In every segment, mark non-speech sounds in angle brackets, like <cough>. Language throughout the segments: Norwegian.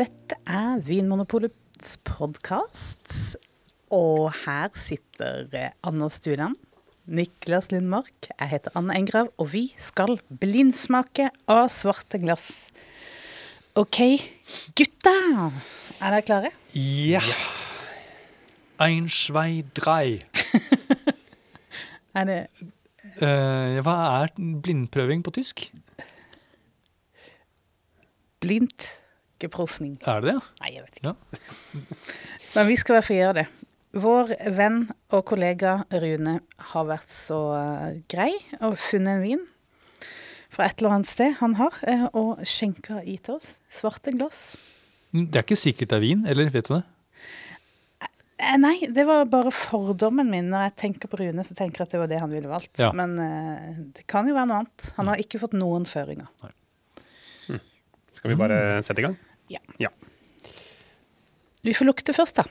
Dette er Vinmonopolets podkast, og her sitter Anna Anders Stuland, Niklas Lundmark, jeg heter Anne Engrav, og vi skal blindsmake av svarte glass. OK, gutta, er dere klare? Ja. Ein, zwei, drei. <laughs> Er det uh, hva er blindprøving på tysk? blindt geprofning? Er det det? Nei, jeg vet ikke. Ja. <laughs> Men vi skal i hvert fall gjøre det. Vår venn og kollega Rune har vært så eh, grei og funnet en vin fra et eller annet sted han har, eh, og skjenka i til oss. Svarte glass. Mm, Det er ikke sikkert det er vin, eller vet du det? Eh, Nei, det var bare fordommen min. Når jeg tenker på Rune, så tenker jeg at det var det han ville valgt. Ja. Men det kan jo være noe annet. Han har ikke fått noen føringer. Skal vi bare sette i gang? Ja. Ja. Du får lukte først, da.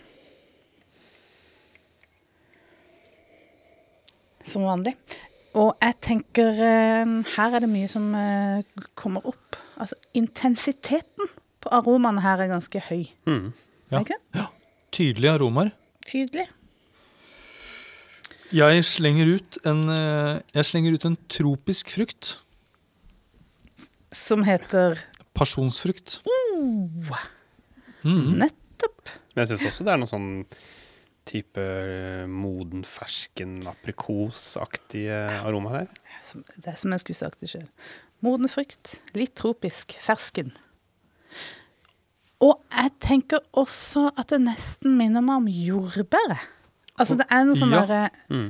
Som vanlig. Og jeg tenker eh, Her er det mye som eh, kommer opp. Altså intensiteten på aromaene her er ganske høy. Mm. Ja. Ikke ja. Tydelige aromaer. Tydelig. Jeg slenger ut en, eh, jeg slenger ut en tropisk frukt. Som heter Pasjonsfrukt. oh, Mm. Nettopp. Men jeg syns også det er noe sånn type eh, moden fersken aprikosaktige aroma her. Det er som jeg skulle sagt det sjøl. Moden frukt. Litt tropisk. Fersken. Og jeg tenker også at det nesten minner meg om jordbæret. Altså det er noe sånn Ja. derre Mm.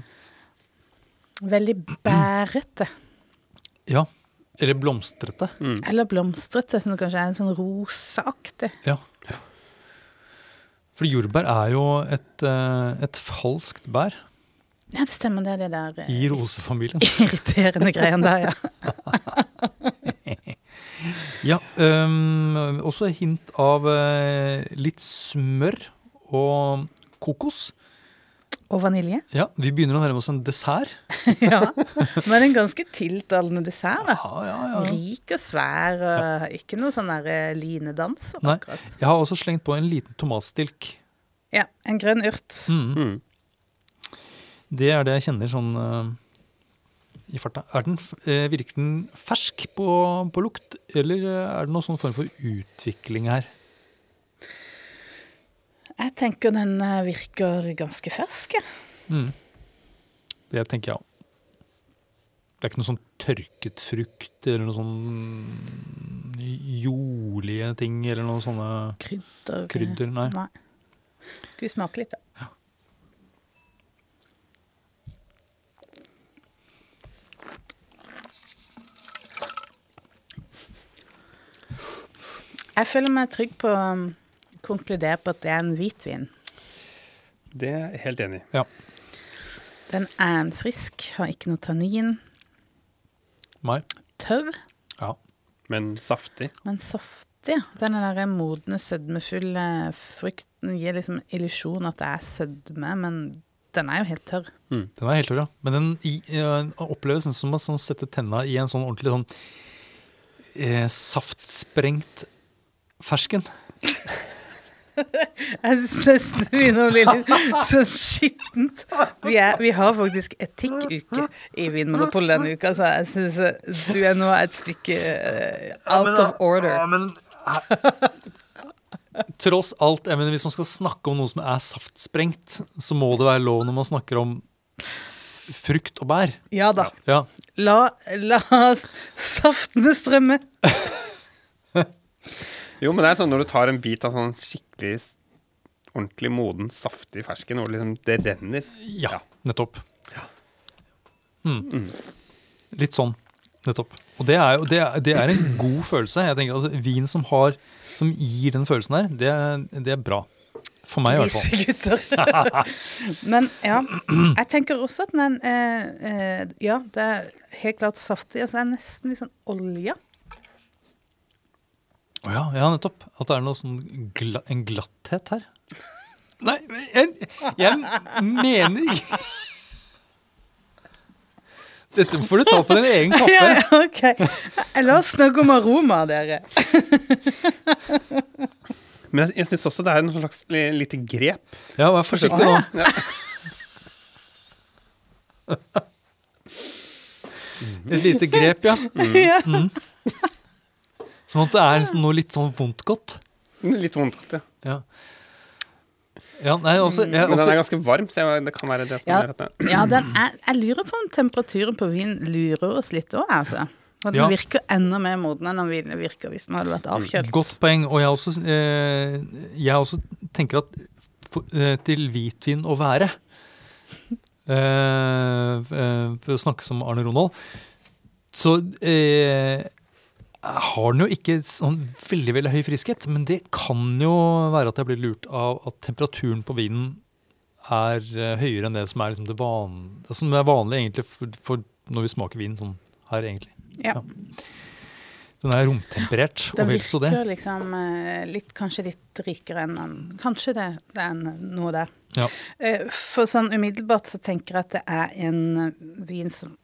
veldig bærete. Ja. Eller blomstrete. Mm. Eller blomstrete, som kanskje er en sånn roseaktig. Ja. For jordbær er jo et, eh, et falskt bær Ja, det stemmer, det er det der eh, i rosefamilien. <laughs> irriterende greien der, ja. <laughs> Ja, Um, også hint av eh, litt smør og kokos. Og vanilje. <laughs> Ja, vi begynner å nærme oss en dessert. <laughs> ja. Men en ganske tiltalende dessert. da. Ja, ja, ja. Rik og svær, og ikke noe sånn der eh, Nei. akkurat. Jeg har også slengt på en liten tomatstilk. Ja, en grønn urt. Mm. Mm. Det er det jeg kjenner sånn eh, i farta. Er den, f- eh, virker den fersk på, på lukt, eller eh, er det noen sånn form for utvikling her? Jeg tenker den eh, virker ganske fersk. Mm. Det tenker jeg òg. Det er ikke noe sånn tørket frukt eller noe sånn jordlige ting eller noen sånne Krydder. krydder. Nei. Nei. Skal vi smake litt, da? Jeg føler meg trygg på um, konkludere på at det er en hvitvin. Det er jeg helt enig i. Ja. Den er en frisk, har ikke noe tannin. Nei. Tørr, Ja. Men saftig. men saftig. ja. Den der modne, sødmefulle frukten gir liksom illusjon at det er sødme, men den er jo helt tørr. Den er helt tørr, ja. Men den i, eh, oppleves som å sånn sette tenna i en sånn ordentlig sånn eh, saftsprengt fersken. <laughs> <laughs> Jeg syns nesten det begynner å bli litt <laughs> sånn skittent. Vi, er, vi har faktisk etikkuke i Vinmonopolet denne uka, så jeg syns du er nå et stykke eh, out of order. Ja, men <laughs> Tross alt, jeg mener, hvis man skal snakke om noe som er saftsprengt, så må det være lov når man snakker om frukt og bær. Ja da. Ja, La, la saftene strømme. Jo, men det er sånn når du tar en bit av sånn skikkelig ordentlig moden, saftig fersken, og liksom det renner. ja, Ja. nettopp. Mm. Litt sånn, nettopp. Og det er jo det er, det er en god følelse. Jeg tenker altså, Vin som, har, som gir den følelsen der, det, er- det er bra. For meg i hvert fall. Grisegutter. <laughs> Men ja, jeg tenker også at den er eh, eh, Ja, det er helt klart saftig, og så er det nesten litt sånn olje. Å ja, ja, nettopp. At det er noe sånn gla, en glatthet her. <laughs> Nei, men jeg, jeg mener ikke Dette får du ta på din egen kappe. Ja, ok. La oss snakke om aroma, dere. <laughs> Men jeg, jeg syns også det er en slags li- lite grep. Ja, vær forsiktig nå. ja. <laughs> Et lite grep, ja. Ja. Som at det er liksom noe litt sånn vondt godt. Litt vondt, ja. Ja. Ja, nei, også, jeg, Men den også er ganske varm, så jeg, det kan være det som Ja. gjør at det Ja, den er, jeg lurer på om temperaturen på vin lurer oss litt òg, altså. Og den Ja. virker enda mer moden enn den vinen virker hvis den hadde vært avkjølt. Godt poeng. Og jeg også, eh, jeg også tenker at for, eh, til hvitvin å være <laughs> eh, eh, For å snakke som Arne Ronald, så eh, har den jo ikke sånn veldig veldig høy friskhet. Men det kan jo være at jeg blir lurt av at temperaturen på vinen er eh, høyere enn det som er, liksom det van, som er vanlig egentlig for, for når vi smaker vin sånn her, egentlig. Ja. Den er romtemperert, Den og vel så det. virker liksom eh, litt, kanskje litt rikere enn den Kanskje det, det er noe der. Ja. Eh, For sånn umiddelbart så tenker jeg at det er en vin som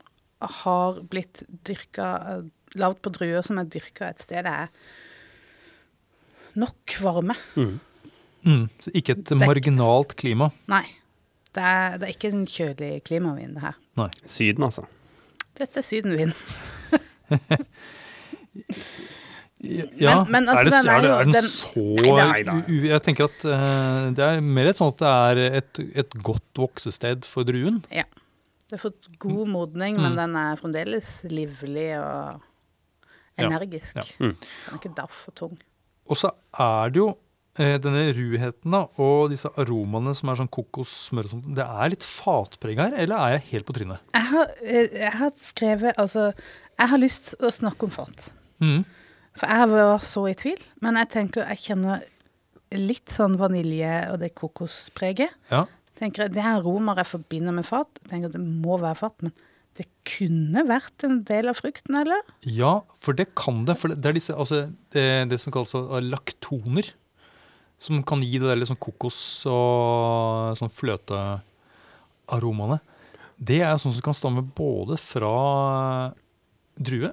har blitt dyrka eh, Lagd på druer som er dyrka et sted det er nok varme. mm. Mm, så ikke et Det- marginalt klima. Nei. Det er, det er ikke en kjølig klimavin, det her. Nei. Syden, altså. Dette er sydenvin. Ja, <laughs> Men- men altså, er, det, den er er, jo- er den den- så u- Jeg tenker at uh, det er mer et sånt at det er et, et godt voksested for druen. Det har fått god modning, Mm. men den er fremdeles livlig og energisk. Ja. Mm. Den er ikke daff og tung. Og så er det jo eh, denne ruheten da, og disse aromaene som er sånn kokos, smør og sånt. Det er litt fatpreg her, eller er jeg helt på trynet? Jeg har, eh, jeg har skrevet Altså, jeg har lyst til å snakke om fat. Mm. For jeg var så i tvil. Men jeg tenker jeg kjenner litt sånn vanilje og det kokospreget. Ja. Tenker jeg, Det er romer jeg forbinder med fat. Jeg tenker Det må være fat, men det kunne vært en del av frukten, eller? ja, for det kan det. For det er disse, altså, det, det som kalles laktoner, som kan gi det der sånn kokos og sånn fløtearomaene. Det er sånn som kan stamme både fra drue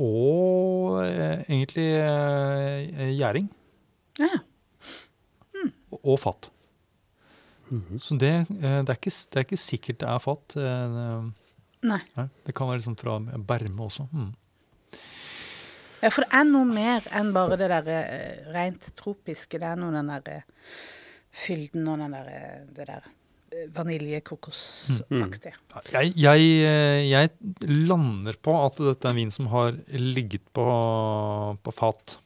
og eh, egentlig eh, gjæring Ja. og, og fat. Så det, eh, det, er ikke, det er ikke sikkert det er fat. eh, Nei. Nei, det kan være liksom fra berme også. Mm. Ja, for det er noe mer enn bare det der eh, rent tropiske. Det er noe den der eh, fylden og den der, eh, det der vaniljekokosaktige. vanilje-kokosaktige. Jeg, jeg, jeg lander på at dette er en vin som har ligget på, på fat.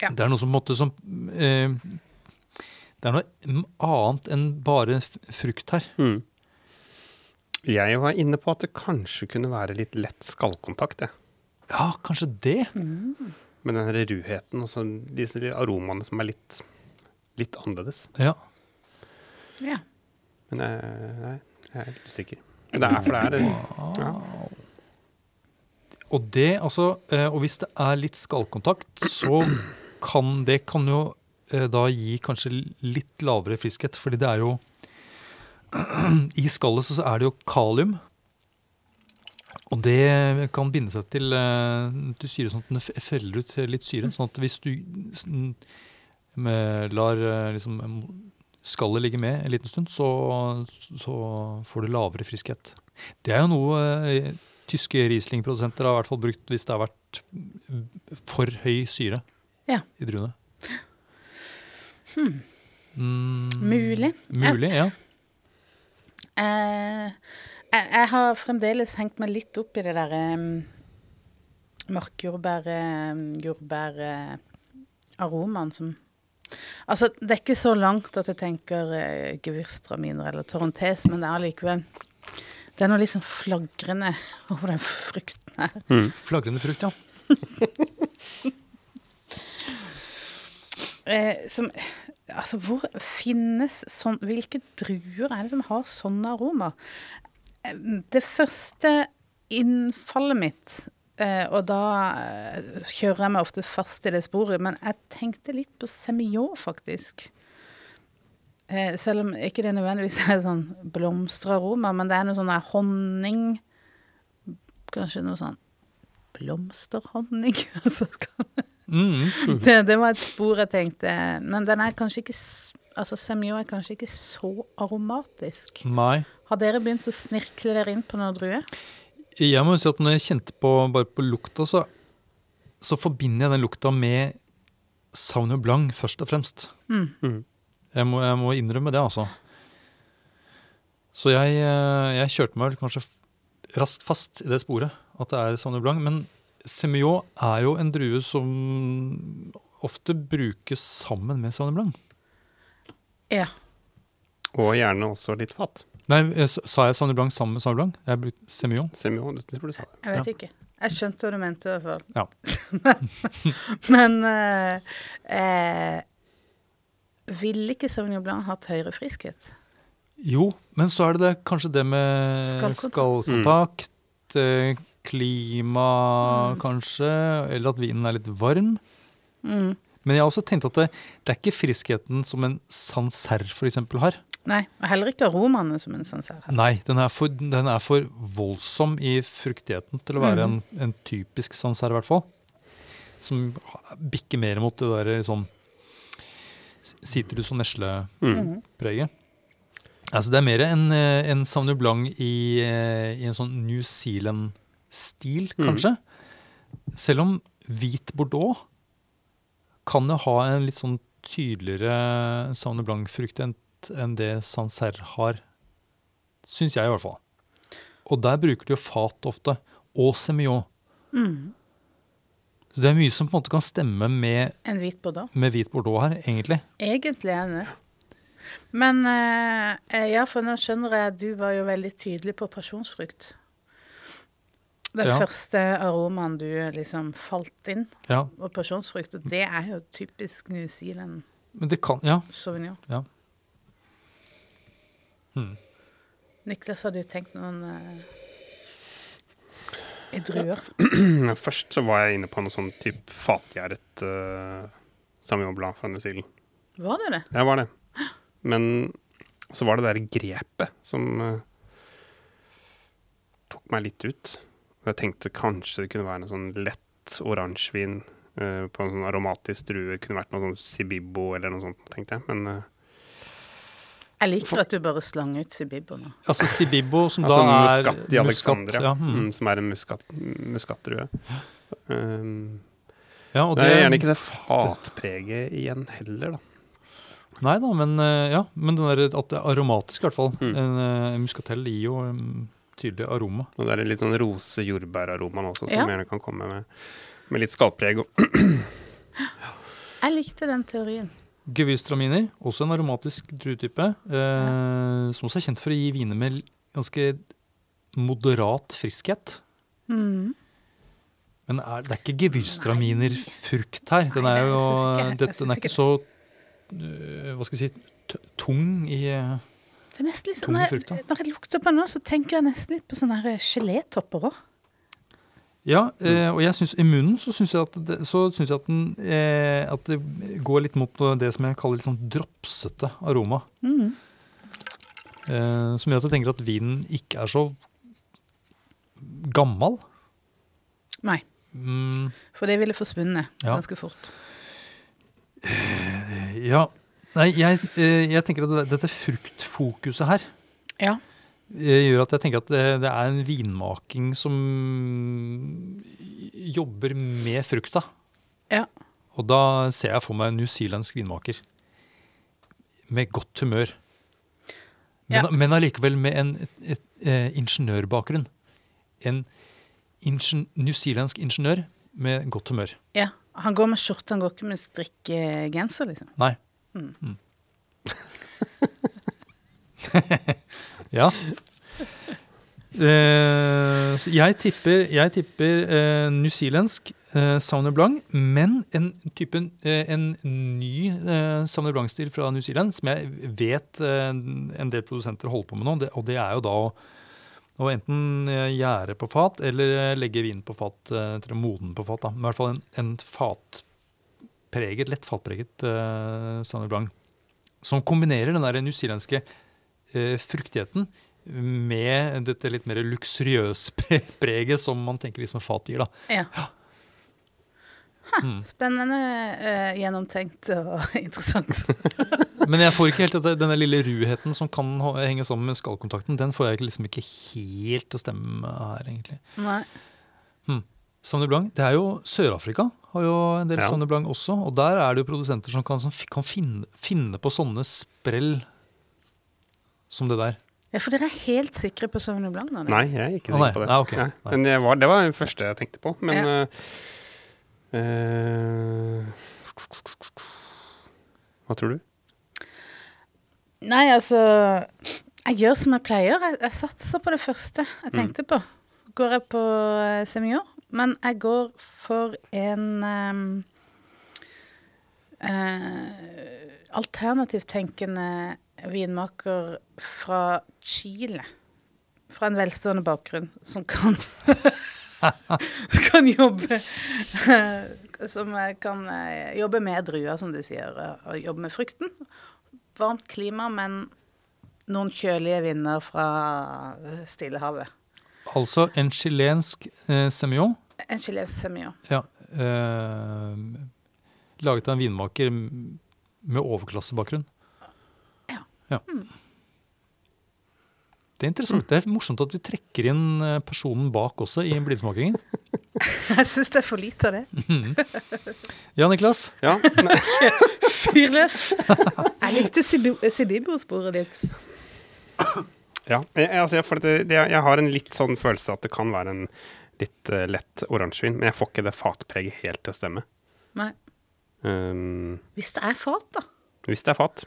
Ja. Det er noe som måtte, som eh, Det er noe annet enn bare frukt her. Mm. Jeg var inne på at det kanskje kunne være litt lett skallkontakt, jeg. Ja, kanskje det. Med den ruheten og disse aromaene som er litt, litt annerledes. Ja. Ja. Men jeg, nei, jeg er litt usikker. Men det er for det er ja. Og det, altså eh, Og hvis det er litt skallkontakt, så kan det kan jo da gi kanskje litt lavere friskhet, fordi det er jo <clears throat> I skallet så er det jo kalium. Og det kan binde seg til, eh, til syre, sånn at den feller ut litt syre. Sånn at hvis du med, lar eh, liksom, skallet ligge med en liten stund, så, så får du lavere friskhet. Det er jo noe eh, tyske Riesling-produsenter har i hvert fall brukt hvis det har vært for høy syre Ja. i druene. Mm, Mulig. Mulig, ja. Eh, jeg, jeg har fremdeles hengt meg litt opp i det derre um, markjordbær, um, eh, som Altså, det er ikke så langt at jeg tenker uh, gevirstraminer eller torrentes, men det er allikevel Det er noe liksom flagrende <laughs> over den frukten her. Flagrende frukt, ja. <laughs> Eh, som Altså, hvor finnes sånn Hvilke druer er det som har sånne aromaer? Eh, Det første innfallet mitt, eh, og da eh, kjører jeg meg ofte fast i det sporet, men jeg tenkte litt på semillon, faktisk. Eh, selv om ikke det nødvendigvis er sånn blomsteraroma, men det er noe sånn der honning Kanskje noe sånn blomsterhonning? <laughs> altså, kan- Mm. Det, det var et spor jeg tenkte Men den er kanskje ikke Altså, semio er kanskje ikke så aromatisk. Nei. Har dere begynt å snirkle dere inn på noen druer? Jeg må jo si at når jeg kjente på bare på lukta, så, så forbinder jeg den lukta med Sauvignon Blanc først og fremst. Mm. Jeg må, jeg må innrømme det, altså. Så jeg, eh, jeg kjørte meg vel kanskje raskt fast i det sporet, at det er Sauvignon Blanc. Men Semillon er jo en drue som ofte brukes sammen med Sauvignon Blanc. Ja. Og gjerne også litt fat. Nei, eh, sa jeg Sauvignon Blanc sammen med Sauvignon Blanc? Jeg brukte Semillon. Semillon, det tror du sa det. Jeg vet ikke. Jeg skjønte hva du mente, i hvert fall. Ja. <laughs> Men eh, eh, ville ikke Sauvignon Blanc hatt høyere friskhet? Jo, men så er det, det kanskje det med Skallkontakt. skallkontakt, eh, klima Mm. kanskje, eller at vinen er litt varm. Mm. Men jeg har også tenkt at det, det er ikke friskheten som en Sancerre f.eks. har. Nei, og heller ikke aromaene som en sanserre. ser. Nei, den er, for, den er for voldsom i fruktigheten til å være mm. en, en typisk Sancerre, i hvert fall. Som bikker mer mot det der sånn sitrus- og neslepreget. Mm. Altså, det er mer en, eh, en Sauvignon Blanc i, eh, i en sånn New Zealand-stil, Mhm. kanskje. Selv om hvit Bordeaux kan jo ha en litt sånn tydeligere Sauvignon Blanc-frukt enn det Sancerre har. Syns jeg, i hvert fall. Og der bruker de jo fat ofte. Og semillon. Mm. Så det er mye som på en måte kan stemme med, En hvit bordeaux. med hvit Bordeaux her, egentlig. Egentlig er det. Men eh, ja, for nå skjønner jeg at du var jo veldig tydelig på pasjonsfrukt. Den Ja. første aromaen du liksom falt inn, Ja, og pasjonsfrukt. Og det er jo typisk New Zealand men det kan Ja. sauvignon. ja. Hmm. Niklas, har du tenkt noen uh, i druer? <clears throat> Først så var jeg inne på noe sånn type fatgjæret uh, Sauvignon Blanc fra New Zealand. Var det det? Ja, var det. Men så var det der grepet som uh, tok meg litt ut. Jeg tenkte kanskje det kunne være en sånn lett oransjevin eh, på en sånn aromatisk drue. Kunne vært noe sånn Sibibbo eller noe sånt, tenkte jeg. Men eh, Jeg liker at du bare slang ut Sibibbo nå. Altså Sibibbo, som altså da er muskat i Alexandria, ja, mm. mm, som er en muskat, muskatdrue. Um, ja, og det er gjerne ikke det fatpreget igjen heller, da. Nei da, men, eh, ja, men den der, at det er aromatisk, i hvert fall. Mm. En, en muskatell gir jo um, tydelig aroma. Og det er litt sånn rose-jordbæraromaen også, som Ja. gjerne kan komme med, med litt skallpreg. ja. <clears throat> Jeg likte den teorien. Gevystraminer, også en aromatisk druetype, eh, som også er kjent for å gi viner med ganske moderat friskhet. Mm. Men er, det er ikke gevyrstraminer-frukt her. Den er jo Nei, ikke- det, Den er ikke så uh, Hva skal jeg si t- tung i eh, Det er nesten litt sånn, når, jeg, når jeg lukter på den nå, så tenker jeg nesten litt på sånne her gelétopper òg. Ja, eh, og jeg synes, i munnen så syns jeg, at det- så synes jeg at, den, eh, at det går litt mot det som jeg kaller litt sånn dropsete aroma. Mm. Eh, som gjør at jeg tenker at vinen ikke er så gammel. Nei, Mm, for det ville forsvunnet Ja. ganske fort. ja. Nei, jeg, eh, jeg tenker at dette fruktfokuset her Ja. eh, gjør at jeg tenker at det, det er en vinmaking som jobber med frukta. Ja. Og da ser jeg for meg en newzealandsk vinmaker med godt humør. Men, Ja. men allikevel med en et, et, et, ingeniørbakgrunn. En ingen, newzealandsk ingeniør med godt humør. ja. Han går med skjorte, han går ikke med strikkegenser, liksom. Nei. Mm. Mm. <laughs> ja. Uh, jeg tipper, jeg tipper eh, newzealandsk uh, Sauvignon Blanc, men en type eh, en ny uh, Sauvignon Blanc-stil fra New Zealand, som jeg vet eh, en del produsenter holder på med nå, det, og det er jo da å, å enten eh, gjære på fat eller eh, legge vin på fat eller moden på fat. Da. Men I hvert fall en, en fatpreget, lett fatpreget uh, Sauvignon Blanc, som kombinerer den der newzealandske uh, fruktigheten med dette litt mer luksuriøse preget som man tenker liksom fat gir. da. Ja. Mm. Spennende, uh, gjennomtenkt og <laughs> interessant. Men jeg får ikke helt denne lille ruheten som kan henge sammen med skallkontakten, den får jeg liksom ikke helt til å stemme her, egentlig. Nei. Sauvignon Blanc, det er jo Sør-Afrika har jo en del Ja. Sauvignon Blanc også, og der er det jo produsenter som kan, som kan finne, finne på sånne sprell som det der. Ja, for dere er helt sikre på Sauvignon Blanc Eller? Nei, jeg er ikke sikker ah, på det. Nei, okay. Nei. Men det var, det var det første jeg tenkte på. Men Ja. uh, eh, Hva tror du? Nei, altså Jeg gjør som jeg pleier. Jeg, jeg satser på det første jeg Mm. tenkte på. Går jeg på uh, Semillon? Men jeg går for en um, uh, alternativt tenkende vinmaker fra Chile. Fra en velstående bakgrunn, som kan <laughs> Som kan jobbe Som eh, kan eh, jobbe med druer, som du sier, eh, og jobbe med frukten. Varmt klima, men noen kjølige vinder fra eh, Stillehavet. Altså en chilensk eh, semillon, En chilensk semillon. ja, eh, laget av en vinmaker med overklassebakgrunn. Ja. Det er interessant. Det er morsomt at vi trekker inn eh, personen bak også i blindsmakingen. <laughs> Jeg syns det er for lite av det. Ja, Niklas? Ja, Fyr <laughs> Fyrløs. <laughs> Jeg likte Sibi- Sibibo-sporet ditt. Ja. Jeg, altså, jeg, for det, det, jeg har en litt sånn følelse at det kan være en litt uh, lett oransjevin, men jeg får ikke det fatpreget helt til å stemme. Nei. Um, Hvis det er fat, da. hvis det er fat.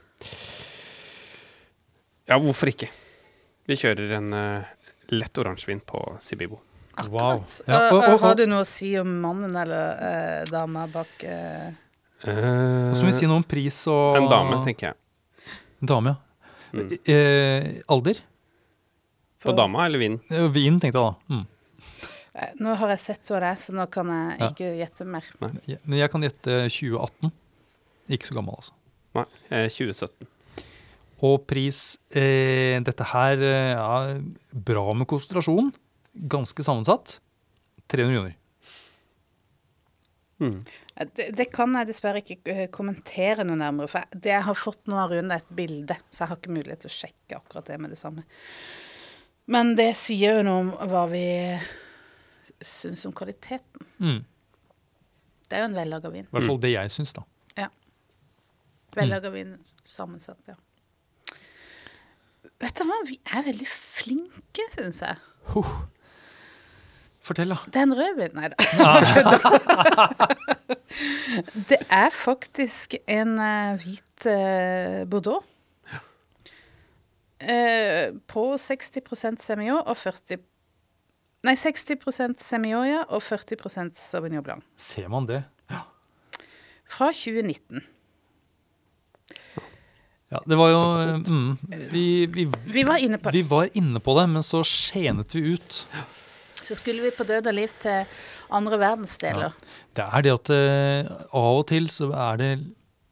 Ja, hvorfor ikke? Vi kjører en uh, lett oransjevin på Sibibo. Wow. Ja, Og- og- og og- har du noe å si om mannen eller uh, dama bak uh... Og så må vi si noe om pris og En dame, tenker jeg. En dame, ja. Mm. Eh, alder? På dama eller vinen? Vinen, Vin, tenkte jeg da. Mm. eh, Nå har jeg sett hva det er, så nå kan jeg Ja. ikke gjette mer. Nei. Men jeg kan gjette 2018. Ikke så gammel, altså. Nei, eh, 2017. Og pris eh, Dette her er ja, bra med konsentrasjon. Ganske sammensatt. 300 millioner. Mm. Eh, Det, det kan jeg dessverre ikke eh, kommentere noe nærmere, for det jeg har fått nå av Rune, er et bilde, så jeg har ikke mulighet til å sjekke akkurat det med det samme. Men det sier jo noe om hva vi syns om kvaliteten. Mm. Det er jo en vellaga vin. I hvert fall det jeg syns, da. Vellaga vin sammensatt, ja. Vet du hva, vi er veldig flinke, syns jeg. Huh. Fortell, da. Det er en rødvin. Nei da. <laughs> <laughs> det er faktisk en eh, hvit uh, Bordeaux. Eh, på 60% Semillon og 40 Nei, 60 Semillon ja, og 40 Sauvignon Blanc. Ser man det? Ja. Fra 2019. Ja, det var jo ut. mm, vi, vi, Vi var inne på det. vi var inne på det, men så skjenet vi ut. Så skulle vi på død og liv til andre verdensdeler. Ja. Det er det at eh, av og til så er det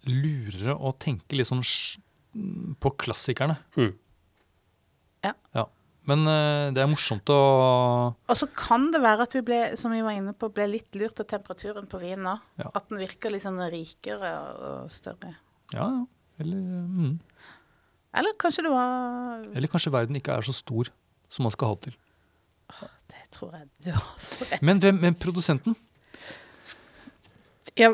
lurere å tenke litt sånn sj- på klassikerne. Mm. Ja. Men uh, det er morsomt å Og så kan det være at vi ble, som vi var inne på, ble litt lurt av temperaturen på vinen òg. Ja. At den virker litt sånn rikere og større. Ja, ja. Eller, mm. Eller kanskje det var Eller kanskje verden ikke er så stor som man skal ha til. Det tror jeg du har så rett. Men men produsenten? Ja,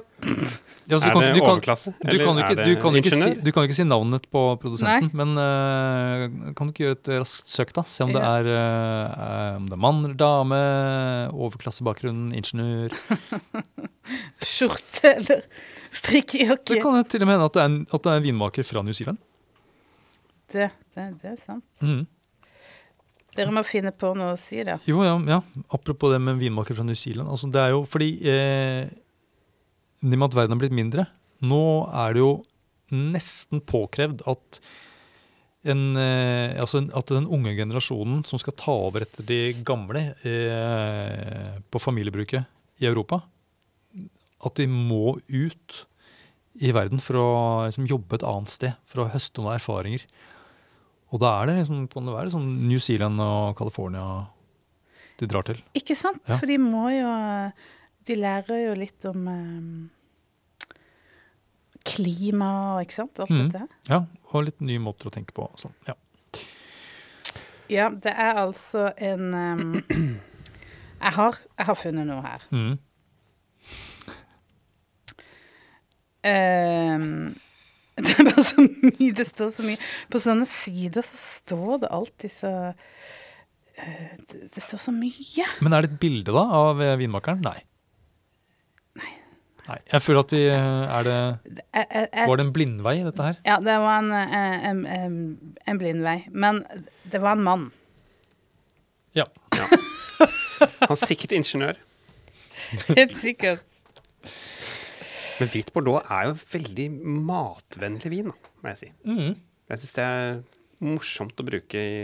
Ja, altså, er det du kan- overklasse? Du kan, ikke, du, kan ikke si, du kan ikke si navnet på produsenten, men uh, kan du ikke gjøre et raskt søk, da? Se om det er, uh, om det er mann eller dame, overklassebakgrunn, ingeniør. <laughs> skjorte eller Det kan jo til og med hende at det er en, at det er en vinmaker fra New Zealand. Det, det, det er sant. Mm. Dere må finne på noe å si, da. Jo, ja, ja. Apropos det med vinmaker fra New Zealand. Altså, det er jo fordi eh, Og med at verden har blitt mindre, nå er det jo nesten påkrevd at en, eh, altså en, at den unge generasjonen som skal ta over etter de gamle eh, på familiebruket i Europa, at de må ut i verden for å liksom, jobbe et annet sted, for å høste noen erfaringer. Og da er det liksom, kan det være sånn New Zealand og California de drar til. Ikke sant? Ja. For de må jo de lærer jo litt om eh, klima og ikke sant, alt Mm. dette. Ja, og litt nye måter å tenke på. og Sånn. Ja. Ja, det er altså en um, jeg, har, jeg har funnet noe her. Mm. Um, det er bare så mye, det står så mye. På sånne sider så står det alltid så uh, det, det står så mye. Men er det et bilde da av eh, vinmakeren? Nei. Nei. Jeg føler at vi eh, Er det Var det en blindvei, dette her? ja, det var en, eh, en, en, en blindvei. Men det var en mann. Ja. Han er sikkert ingeniør. Helt sikkert. Men hvit bordeaux er jo veldig matvennlig vin, må jeg si. Mm. Jeg syns det er morsomt å bruke i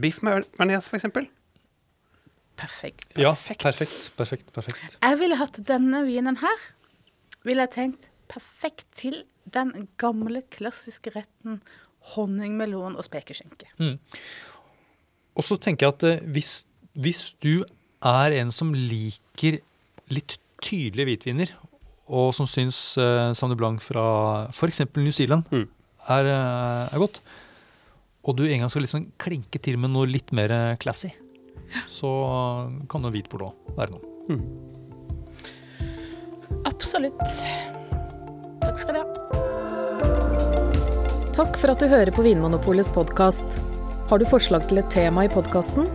biff med bearnés, for eksempel. Perfekt. Ja, Perfekt. perfekt. Perfekt. Jeg ville hatt denne vinen her. Ville jeg tenkt perfekt til den gamle, klassiske retten honningmelon og spekeskinke. Og så tenker jeg at eh, hvis, hvis du er en som liker litt tydelige hvitviner, og som syns uh, Sauvignon Blanc fra f.eks. New Zealand Mm. er, eh, er godt, og du en gang skal liksom klinke til med noe litt mer eh, classy, så kan jo hvit bordeaux være noe. Absolutt. Takk for det. Takk for at du hører på Vinmonopolets podkast. Har du forslag til et tema i podkasten?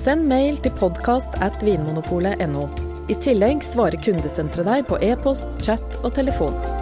Send mail til podkast at vinmonopolet.no. I tillegg svarer kundesenteret deg på e-post, chat og telefon.